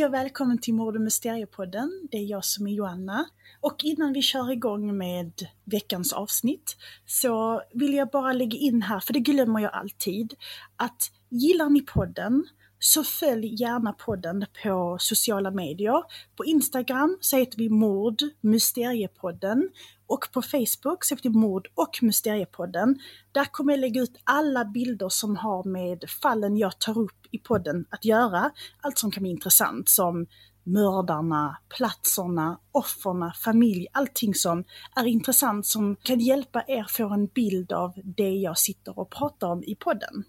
Hej och välkommen till Mord och Mysteriepodden. Det är jag som är Joanna. Och innan vi kör igång med veckans avsnitt så vill jag bara lägga in här, för det glömmer jag alltid, att gillar ni podden så följ gärna podden på sociala medier. På Instagram så heter vi Mord Mysteriepodden och på Facebook så heter vi Mord och Mysteriepodden. Där kommer jag lägga ut alla bilder som har med fallen jag tar upp i podden att göra. Allt som kan bli intressant som mördarna, platserna, offerna, familj, allting som är intressant som kan hjälpa er få en bild av det jag sitter och pratar om i podden.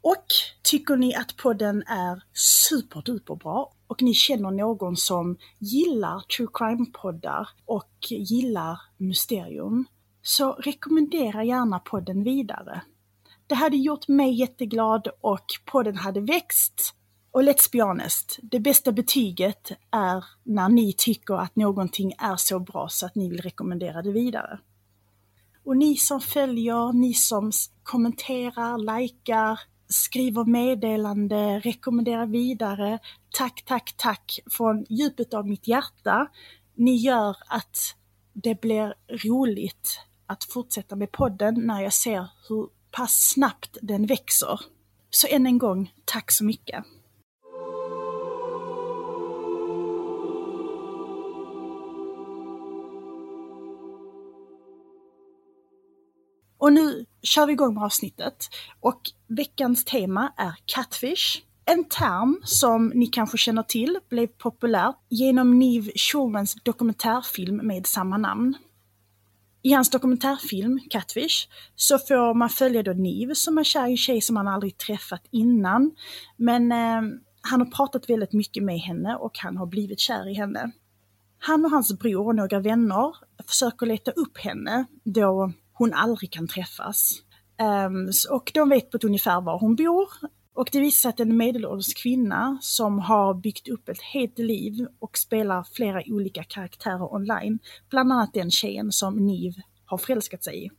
Och tycker ni att podden är superduper bra och ni känner någon som gillar true crime-poddar och gillar mysterium, så rekommendera gärna podden vidare. Det hade gjort mig jätteglad och podden hade växt. Och let's be honest, det bästa betyget är när ni tycker att någonting är så bra så att ni vill rekommendera det vidare. Och ni som följer, ni som kommenterar, likar, skriver meddelande, rekommenderar vidare. Tack, tack, tack från djupet av mitt hjärta. Ni gör att det blir roligt att fortsätta med podden när jag ser hur pass snabbt den växer. Så än en gång, tack så mycket! Och nu kör vi igång med avsnittet. Och veckans tema är Catfish. En term som ni kanske känner till blev populär genom Niv Schulmans dokumentärfilm med samma namn. I hans dokumentärfilm Catfish så får man följa då Niv som är kär i en tjej som han aldrig träffat innan. Men eh, han har pratat väldigt mycket med henne och han har blivit kär i henne. Han och hans bror och några vänner försöker leta upp henne då hon aldrig kan träffas. Um, och de vet på ett ungefär var hon bor. Och det visar sig att en medelålders kvinna som har byggt upp ett helt liv och spelar flera olika karaktärer online. Bland annat den tjejen som Niv har förälskat sig i.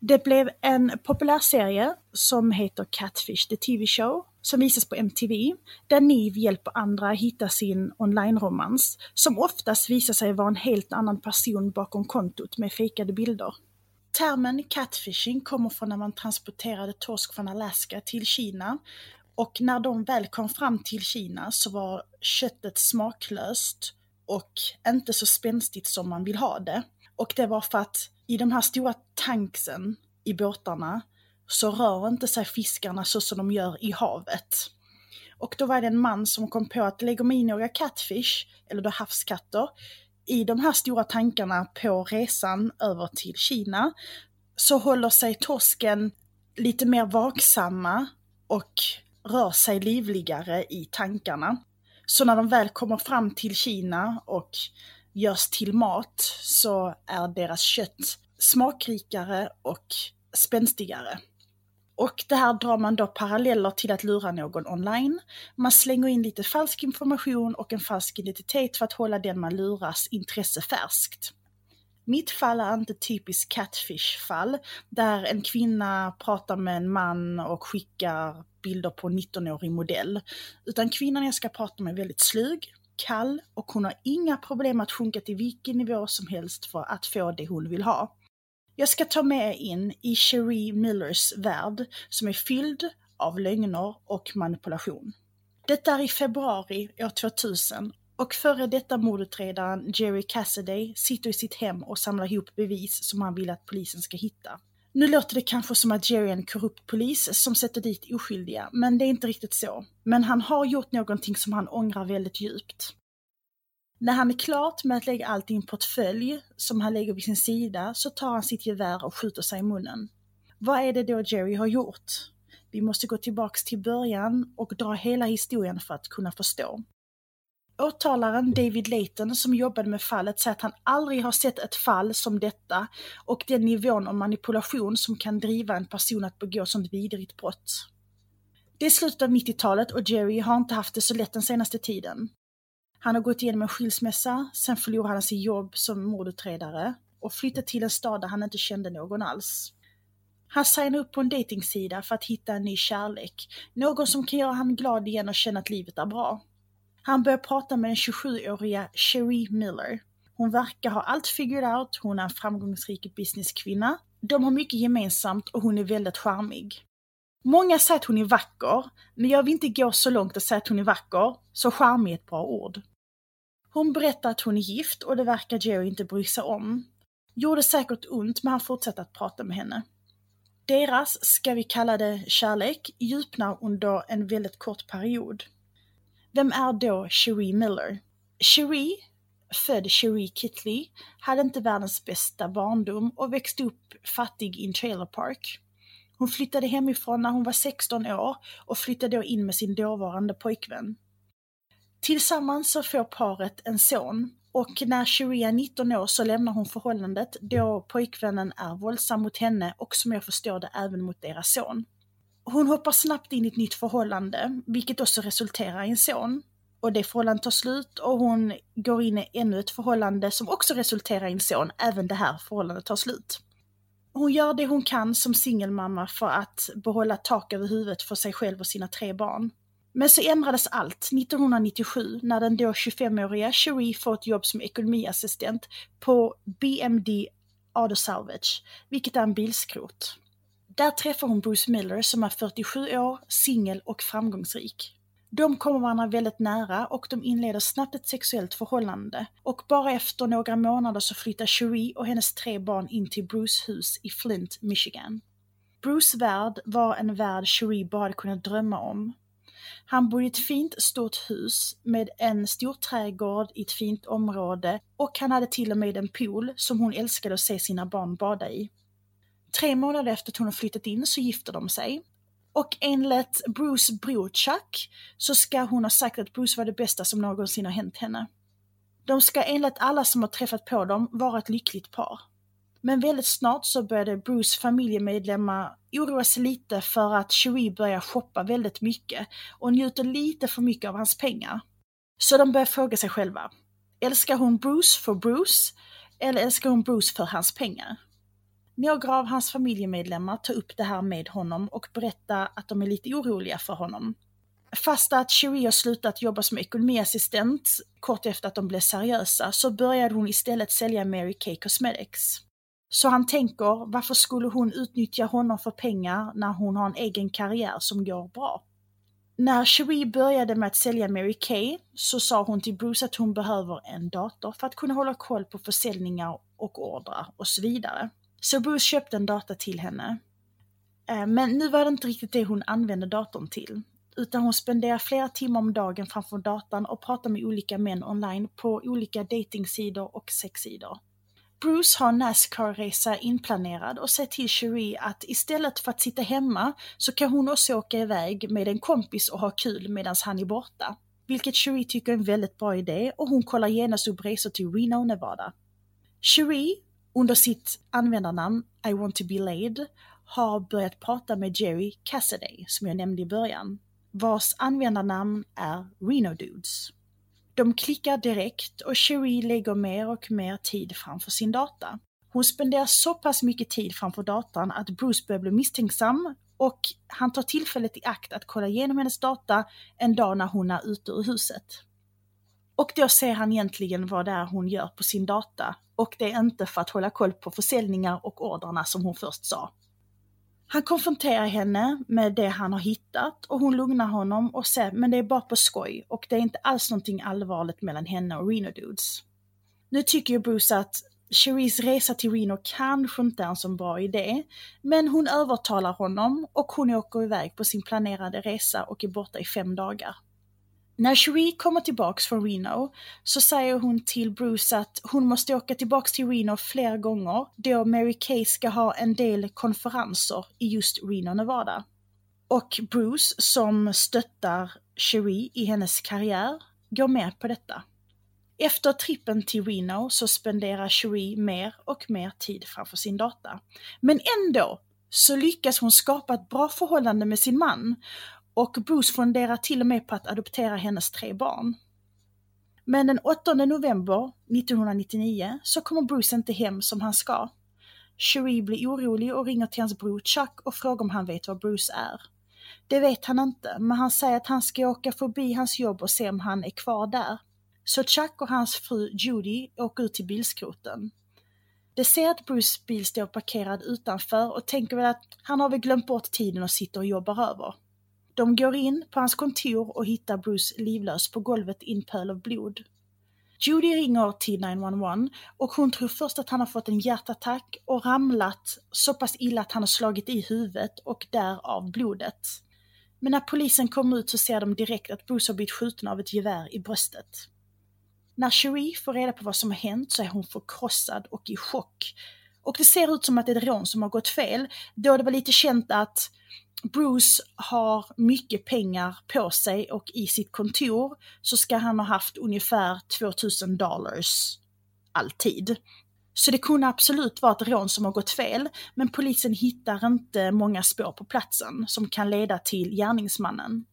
Det blev en populär serie som heter Catfish, the TV show, som visas på MTV, där Niv hjälper andra hitta sin online-romans, som oftast visar sig vara en helt annan person bakom kontot med fejkade bilder. Termen catfishing kommer från när man transporterade torsk från Alaska till Kina och när de väl kom fram till Kina så var köttet smaklöst och inte så spänstigt som man vill ha det. Och det var för att i de här stora tanksen i båtarna så rör inte sig fiskarna så som de gör i havet. Och då var det en man som kom på att lägger man i några catfish, eller då havskatter, i de här stora tankarna på resan över till Kina så håller sig torsken lite mer vaksamma och rör sig livligare i tankarna. Så när de väl kommer fram till Kina och görs till mat så är deras kött smakrikare och spänstigare. Och det här drar man då paralleller till att lura någon online. Man slänger in lite falsk information och en falsk identitet för att hålla den man luras intresse färskt. Mitt fall är inte typiskt catfish-fall, där en kvinna pratar med en man och skickar bilder på en 19-årig modell. Utan kvinnan jag ska prata med är väldigt slug, kall och hon har inga problem att sjunka till vilken nivå som helst för att få det hon vill ha. Jag ska ta med in i Cherie Millers värld som är fylld av lögner och manipulation. Detta är i februari år 2000 och före detta mordutredaren Jerry Cassidy sitter i sitt hem och samlar ihop bevis som han vill att polisen ska hitta. Nu låter det kanske som att Jerry är en korrupt polis som sätter dit oskyldiga, men det är inte riktigt så. Men han har gjort någonting som han ångrar väldigt djupt. När han är klart med att lägga allt i en portfölj som han lägger vid sin sida så tar han sitt gevär och skjuter sig i munnen. Vad är det då Jerry har gjort? Vi måste gå tillbaks till början och dra hela historien för att kunna förstå. Åtalaren David Layton som jobbade med fallet säger att han aldrig har sett ett fall som detta och den nivån av manipulation som kan driva en person att begå sånt vidrigt brott. Det är slutet av 90-talet och Jerry har inte haft det så lätt den senaste tiden. Han har gått igenom en skilsmässa, sen förlorade han sitt jobb som mordutredare och flyttade till en stad där han inte kände någon alls. Han signar upp på en dejtingsida för att hitta en ny kärlek, någon som kan göra honom glad igen och känna att livet är bra. Han börjar prata med den 27-åriga Cherie Miller. Hon verkar ha allt figured out, hon är en framgångsrik businesskvinna. De har mycket gemensamt och hon är väldigt charmig. Många säger att hon är vacker, men jag vill inte gå så långt och säga att hon är vacker, så charmig är ett bra ord. Hon berättar att hon är gift och det verkar Jerry inte bry sig om. Gjorde säkert ont, men han fortsätter att prata med henne. Deras, ska vi kalla det kärlek, djupnar under en väldigt kort period. Vem är då Cherie Miller? Cherie, född Cherie Kitley, hade inte världens bästa barndom och växte upp fattig i en trailer park. Hon flyttade hemifrån när hon var 16 år och flyttade då in med sin dåvarande pojkvän. Tillsammans så får paret en son och när Cherie är 19 år så lämnar hon förhållandet då pojkvännen är våldsam mot henne och som jag förstår det även mot deras son. Hon hoppar snabbt in i ett nytt förhållande, vilket också resulterar i en son. Och det förhållandet tar slut och hon går in i ännu ett förhållande som också resulterar i en son. Även det här förhållandet tar slut. Hon gör det hon kan som singelmamma för att behålla tak över huvudet för sig själv och sina tre barn. Men så ändrades allt 1997 när den då 25-åriga Cherie får ett jobb som ekonomiassistent på BMD Auto Salvage, vilket är en bilskrot. Där träffar hon Bruce Miller som är 47 år, singel och framgångsrik. De kommer varandra väldigt nära och de inleder snabbt ett sexuellt förhållande. Och bara efter några månader så flyttar Cherie och hennes tre barn in till Bruce hus i Flint, Michigan. Bruce värld var en värld Cherie bara hade kunnat drömma om. Han bor i ett fint stort hus med en stor trädgård i ett fint område och han hade till och med en pool som hon älskade att se sina barn bada i. Tre månader efter att hon har flyttat in så gifter de sig. Och enligt Bruce bror Chuck så ska hon ha sagt att Bruce var det bästa som någonsin har hänt henne. De ska enligt alla som har träffat på dem vara ett lyckligt par. Men väldigt snart så började Bruce familjemedlemmar oroa sig lite för att Cherie börjar shoppa väldigt mycket och njuter lite för mycket av hans pengar. Så de börjar fråga sig själva. Älskar hon Bruce för Bruce? Eller älskar hon Bruce för hans pengar? Några av hans familjemedlemmar tar upp det här med honom och berättar att de är lite oroliga för honom. Fast att Cherie har slutat jobba som ekonomiassistent kort efter att de blev seriösa så började hon istället sälja Mary Kay Cosmetics. Så han tänker, varför skulle hon utnyttja honom för pengar när hon har en egen karriär som går bra? När Cherie började med att sälja Mary Kay så sa hon till Bruce att hon behöver en dator för att kunna hålla koll på försäljningar och ordrar och så vidare. Så Bruce köpte en dator till henne. Eh, men nu var det inte riktigt det hon använde datorn till. Utan hon spenderar flera timmar om dagen framför datorn och pratar med olika män online på olika datingsidor och sexsidor. Bruce har en Nascar-resa inplanerad och säger till Cherie att istället för att sitta hemma så kan hon också åka iväg med en kompis och ha kul medan han är borta. Vilket Cherie tycker är en väldigt bra idé och hon kollar genast upp resor till Reno, Nevada. Cherie, under sitt användarnamn I want to be laid, har börjat prata med Jerry Cassidy, som jag nämnde i början, vars användarnamn är Reno Dudes. De klickar direkt och Cherie lägger mer och mer tid framför sin data. Hon spenderar så pass mycket tid framför datan att Bruce börjar bli misstänksam och han tar tillfället i akt att kolla igenom hennes data en dag när hon är ute ur huset. Och då ser han egentligen vad det är hon gör på sin data och det är inte för att hålla koll på försäljningar och ordrarna som hon först sa. Han konfronterar henne med det han har hittat och hon lugnar honom och säger men det är bara på skoj och det är inte alls någonting allvarligt mellan henne och Reno Dudes. Nu tycker ju Bruce att Cheries resa till Reno kanske inte är en så bra idé, men hon övertalar honom och hon åker iväg på sin planerade resa och är borta i fem dagar. När Cherie kommer tillbaks från Reno så säger hon till Bruce att hon måste åka tillbaks till Reno flera gånger då Mary Kay ska ha en del konferenser i just Reno, Nevada. Och Bruce, som stöttar Cherie i hennes karriär, går med på detta. Efter trippen till Reno så spenderar Cherie mer och mer tid framför sin data. Men ändå så lyckas hon skapa ett bra förhållande med sin man och Bruce funderar till och med på att adoptera hennes tre barn. Men den 8 november 1999 så kommer Bruce inte hem som han ska. Cherie blir orolig och ringer till hans bror Chuck och frågar om han vet var Bruce är. Det vet han inte, men han säger att han ska åka förbi hans jobb och se om han är kvar där. Så Chuck och hans fru Judy åker ut till bilskroten. De ser att Bruce bil står parkerad utanför och tänker väl att han har väl glömt bort tiden och sitter och jobbar över. De går in på hans kontor och hittar Bruce livlös på golvet i en pöl av blod. Judy ringer till 911 och hon tror först att han har fått en hjärtattack och ramlat så pass illa att han har slagit i huvudet och därav blodet. Men när polisen kommer ut så ser de direkt att Bruce har blivit skjuten av ett gevär i bröstet. När Cherie får reda på vad som har hänt så är hon förkrossad och i chock. Och det ser ut som att det är ett rån som har gått fel, då det var lite känt att Bruce har mycket pengar på sig och i sitt kontor så ska han ha haft ungefär 2000 dollars alltid. Så det kunde absolut vara ett rån som har gått fel, men polisen hittar inte många spår på platsen som kan leda till gärningsmannen.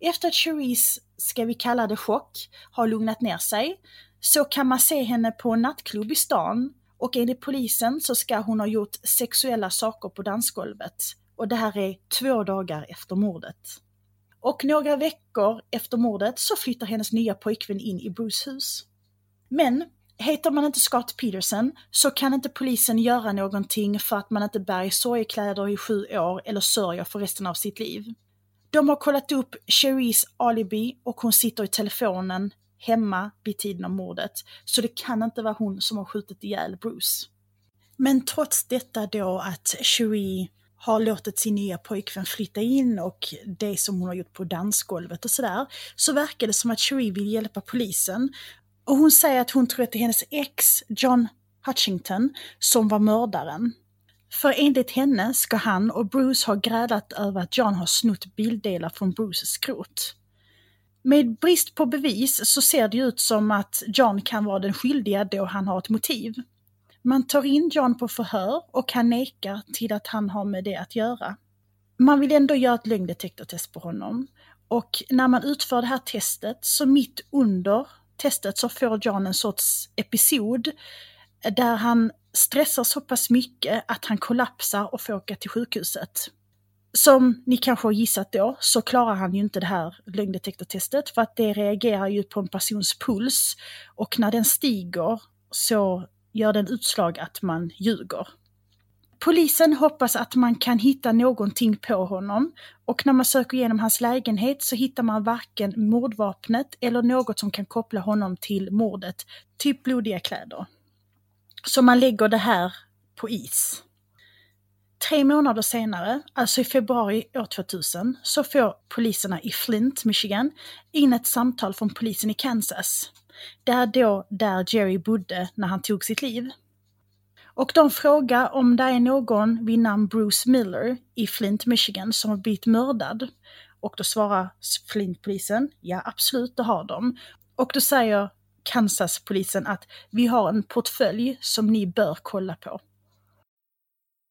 Efter att Cherise, ska vi kalla det chock, har lugnat ner sig, så kan man se henne på en nattklubb i stan och enligt polisen så ska hon ha gjort sexuella saker på dansgolvet och det här är två dagar efter mordet. Och några veckor efter mordet så flyttar hennes nya pojkvän in i Bruce hus. Men heter man inte Scott Peterson så kan inte polisen göra någonting för att man inte bär i sorgkläder i sju år eller sörjer för resten av sitt liv. De har kollat upp Cheries alibi och hon sitter i telefonen hemma vid tiden av mordet. Så det kan inte vara hon som har skjutit ihjäl Bruce. Men trots detta då att Cherie har låtit sin nya pojkvän flytta in och det som hon har gjort på dansgolvet och sådär, så verkar det som att Cherie vill hjälpa polisen. Och hon säger att hon tror att det är hennes ex, John Hutchington, som var mördaren. För enligt henne ska han och Bruce ha grälat över att John har snott bildelar från Bruces skrot. Med brist på bevis så ser det ut som att John kan vara den skyldiga då han har ett motiv. Man tar in John på förhör och han nekar till att han har med det att göra. Man vill ändå göra ett lögndetektortest på honom. Och när man utför det här testet, så mitt under testet så får John en sorts episod där han stressar så pass mycket att han kollapsar och får åka till sjukhuset. Som ni kanske har gissat då, så klarar han ju inte det här lögndetektortestet för att det reagerar ju på en persons puls och när den stiger så gör den utslag att man ljuger. Polisen hoppas att man kan hitta någonting på honom och när man söker igenom hans lägenhet så hittar man varken mordvapnet eller något som kan koppla honom till mordet, typ blodiga kläder. Så man lägger det här på is. Tre månader senare, alltså i februari år 2000, så får poliserna i Flint, Michigan, in ett samtal från polisen i Kansas. Det är då där Jerry bodde när han tog sitt liv. Och de frågar om det är någon vid namn Bruce Miller i Flint, Michigan som har blivit mördad. Och då svarar Flint-polisen, ja absolut det har de. Och då säger Kansas-polisen att vi har en portfölj som ni bör kolla på.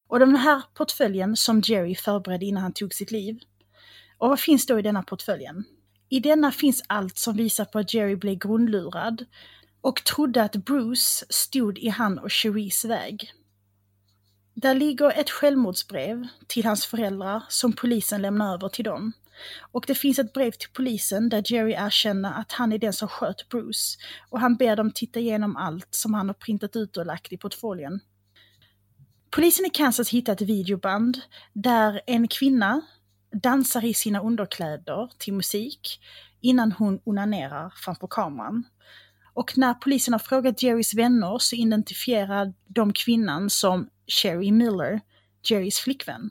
Och den här portföljen som Jerry förberedde innan han tog sitt liv. Och vad finns då i denna portföljen? I denna finns allt som visar på att Jerry blev grundlurad och trodde att Bruce stod i han och Cheries väg. Där ligger ett självmordsbrev till hans föräldrar som polisen lämnar över till dem. Och det finns ett brev till polisen där Jerry erkänner att han är den som sköt Bruce och han ber dem titta igenom allt som han har printat ut och lagt i portföljen. Polisen i Kansas hittar ett videoband där en kvinna dansar i sina underkläder till musik innan hon onanerar framför kameran. Och när polisen har frågat Jerrys vänner så identifierar de kvinnan som Sherry Miller, Jerrys flickvän.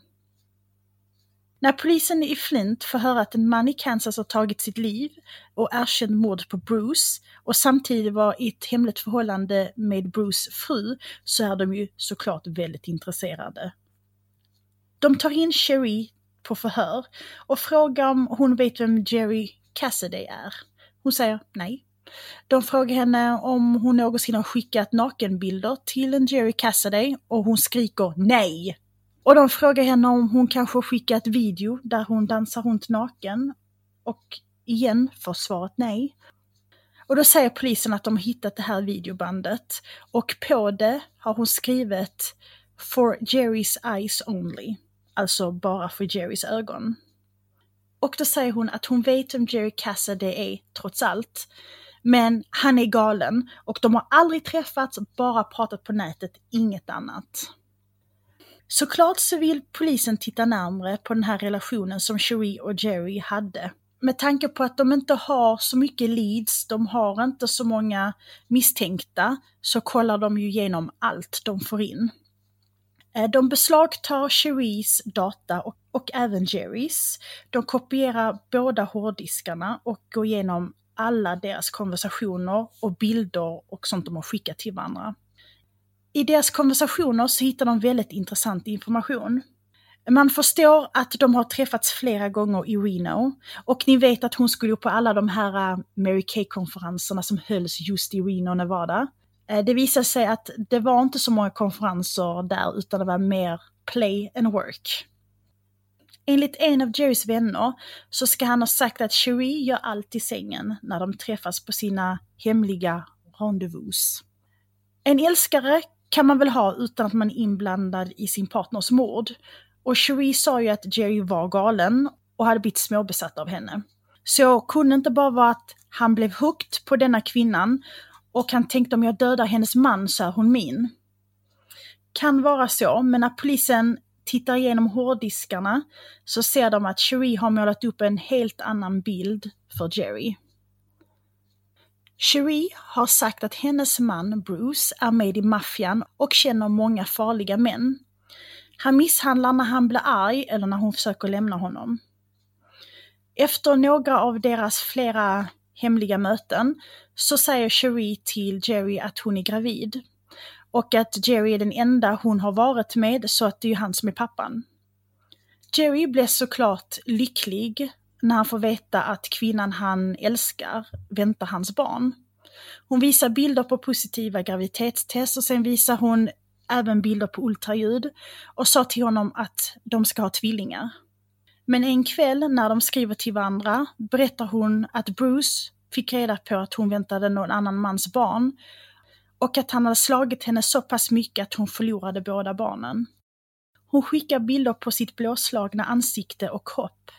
När polisen i Flint får höra att en man i Kansas har tagit sitt liv och erkänt mordet på Bruce och samtidigt var i ett hemligt förhållande med Bruce fru så är de ju såklart väldigt intresserade. De tar in Sherry på förhör och frågar om hon vet vem Jerry Cassidy är. Hon säger nej. De frågar henne om hon någonsin har skickat nakenbilder till en Jerry Cassidy och hon skriker nej. Och de frågar henne om hon kanske skickat video där hon dansar runt naken. Och igen får svaret nej. Och då säger polisen att de har hittat det här videobandet och på det har hon skrivit “For Jerry's eyes only”. Alltså bara för Jerrys ögon. Och då säger hon att hon vet vem Jerry Cassidy är, trots allt. Men han är galen och de har aldrig träffats, bara pratat på nätet, inget annat. Såklart så vill polisen titta närmre på den här relationen som Cherie och Jerry hade. Med tanke på att de inte har så mycket leads, de har inte så många misstänkta, så kollar de ju igenom allt de får in. Eh, de beslagtar Cheries data och, och även Jerrys. De kopierar båda hårddiskarna och går igenom alla deras konversationer och bilder och sånt de har skickat till varandra. I deras konversationer så hittar de väldigt intressant information. Man förstår att de har träffats flera gånger i Reno och ni vet att hon skulle på alla de här eh, Mary Kay-konferenserna som hölls just i Reno, Nevada. Eh, det visade sig att det var inte så många konferenser där utan det var mer play and work. Enligt en av Jerrys vänner så ska han ha sagt att Cherie gör allt i sängen när de träffas på sina hemliga rendezvous. En älskare kan man väl ha utan att man är inblandad i sin partners mord. Och Cherie sa ju att Jerry var galen och hade blivit småbesatt av henne. Så kunde inte bara vara att han blev hooked på denna kvinnan och han tänkte om jag dödar hennes man så är hon min. Kan vara så, men när polisen tittar igenom hårddiskarna så ser de att Cherie har målat upp en helt annan bild för Jerry. Cherie har sagt att hennes man Bruce är med i maffian och känner många farliga män. Han misshandlar när han blir arg eller när hon försöker lämna honom. Efter några av deras flera hemliga möten så säger Cherie till Jerry att hon är gravid. Och att Jerry är den enda hon har varit med så att det är han som är pappan. Jerry blir såklart lycklig när han får veta att kvinnan han älskar väntar hans barn. Hon visar bilder på positiva graviditetstest och sen visar hon även bilder på ultraljud och sa till honom att de ska ha tvillingar. Men en kväll när de skriver till varandra berättar hon att Bruce fick reda på att hon väntade någon annan mans barn och att han hade slagit henne så pass mycket att hon förlorade båda barnen. Hon skickar bilder på sitt blåslagna ansikte och kropp.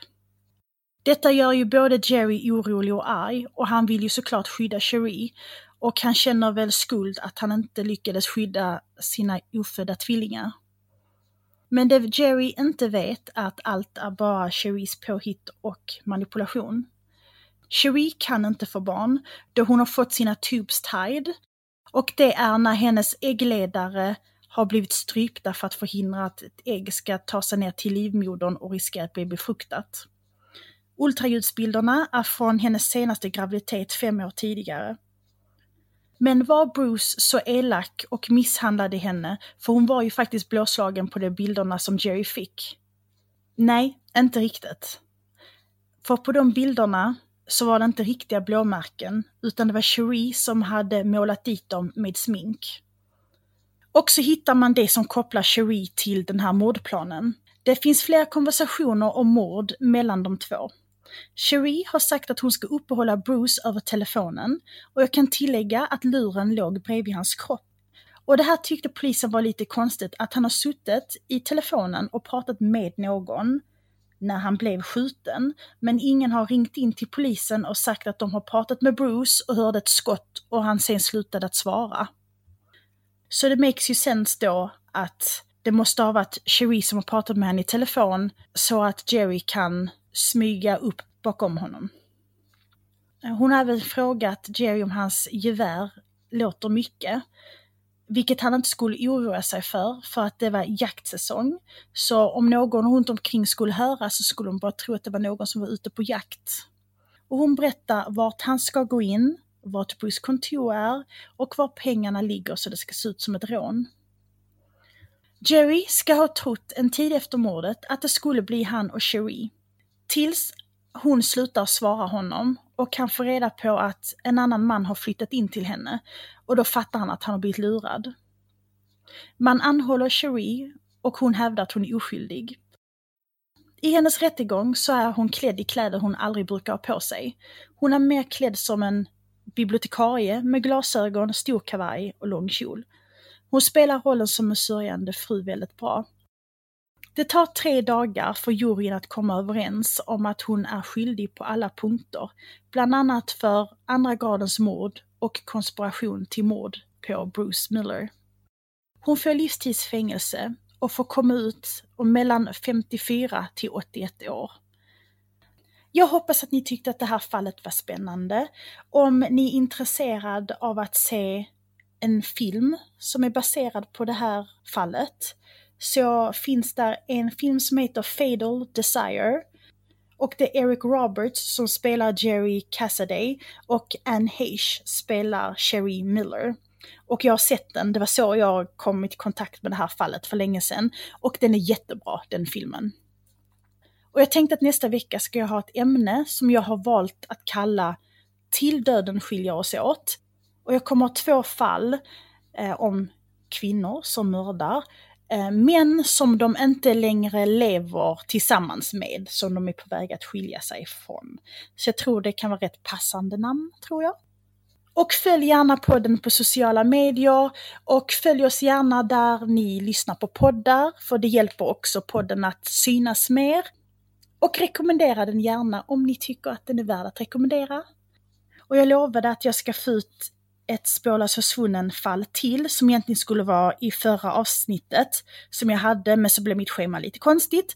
Detta gör ju både Jerry orolig och arg och han vill ju såklart skydda Cherie. Och han känner väl skuld att han inte lyckades skydda sina ofödda tvillingar. Men det Jerry inte vet är att allt är bara Cheries påhitt och manipulation. Cherie kan inte få barn då hon har fått sina tubes tied och det är när hennes äggledare har blivit strypta för att förhindra att ett ägg ska ta sig ner till livmodern och riskera att bli befruktat. Ultraljudsbilderna är från hennes senaste graviditet fem år tidigare. Men var Bruce så elak och misshandlade henne, för hon var ju faktiskt blåslagen på de bilderna som Jerry fick? Nej, inte riktigt. För på de bilderna så var det inte riktiga blåmärken, utan det var Cherie som hade målat dit dem med smink. Och så hittar man det som kopplar Cherie till den här mordplanen. Det finns flera konversationer om mord mellan de två. Cherie har sagt att hon ska uppehålla Bruce över telefonen och jag kan tillägga att luren låg bredvid hans kropp. Och det här tyckte polisen var lite konstigt, att han har suttit i telefonen och pratat med någon när han blev skjuten, men ingen har ringt in till polisen och sagt att de har pratat med Bruce och hörde ett skott och han sen slutade att svara. Så det makes ju sense då att det måste ha varit Cherie som har pratat med henne i telefon så att Jerry kan smyga upp bakom honom. Hon har även frågat Jerry om hans gevär låter mycket, vilket han inte skulle oroa sig för, för att det var jaktsäsong. Så om någon runt omkring skulle höra så skulle de bara tro att det var någon som var ute på jakt. Och hon berättar vart han ska gå in, vart Bruce kontor är och var pengarna ligger så det ska se ut som ett rån. Jerry ska ha trott en tid efter mordet att det skulle bli han och Cherie. Tills hon slutar svara honom och han får reda på att en annan man har flyttat in till henne och då fattar han att han har blivit lurad. Man anhåller Cherie och hon hävdar att hon är oskyldig. I hennes rättegång så är hon klädd i kläder hon aldrig brukar ha på sig. Hon är mer klädd som en bibliotekarie med glasögon, stor kavaj och lång kjol. Hon spelar rollen som en sörjande fru väldigt bra. Det tar tre dagar för juryn att komma överens om att hon är skyldig på alla punkter, bland annat för andra gradens mord och konspiration till mord på Bruce Miller. Hon får livstidsfängelse och får komma ut om mellan 54 till 81 år. Jag hoppas att ni tyckte att det här fallet var spännande. Om ni är intresserad av att se en film som är baserad på det här fallet så finns där en film som heter Fatal Desire. Och det är Eric Roberts som spelar Jerry Cassaday och Anne Heche spelar Sherry Miller. Och jag har sett den, det var så jag kom i kontakt med det här fallet för länge sedan. Och den är jättebra, den filmen. Och jag tänkte att nästa vecka ska jag ha ett ämne som jag har valt att kalla Till döden skiljer oss åt. Och jag kommer ha två fall eh, om kvinnor som mördar, Eh, män som de inte längre lever tillsammans med, som de är på väg att skilja sig ifrån. Så jag tror det kan vara rätt passande namn, tror jag. Och följ gärna podden på sociala medier och följ oss gärna där ni lyssnar på poddar, för det hjälper också podden att synas mer. Och rekommendera den gärna om ni tycker att den är värd att rekommendera. Och jag lovade att jag ska få ut ett spårlöst försvunnen fall till som egentligen skulle vara i förra avsnittet som jag hade men så blev mitt schema lite konstigt.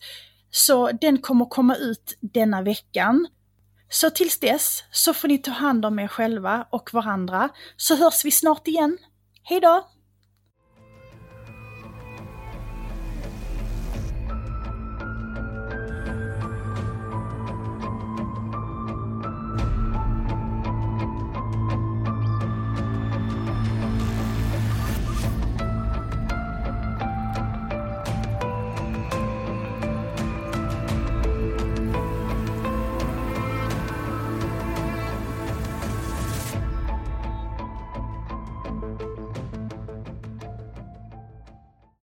Så den kommer komma ut denna veckan. Så tills dess så får ni ta hand om er själva och varandra så hörs vi snart igen. Hejdå!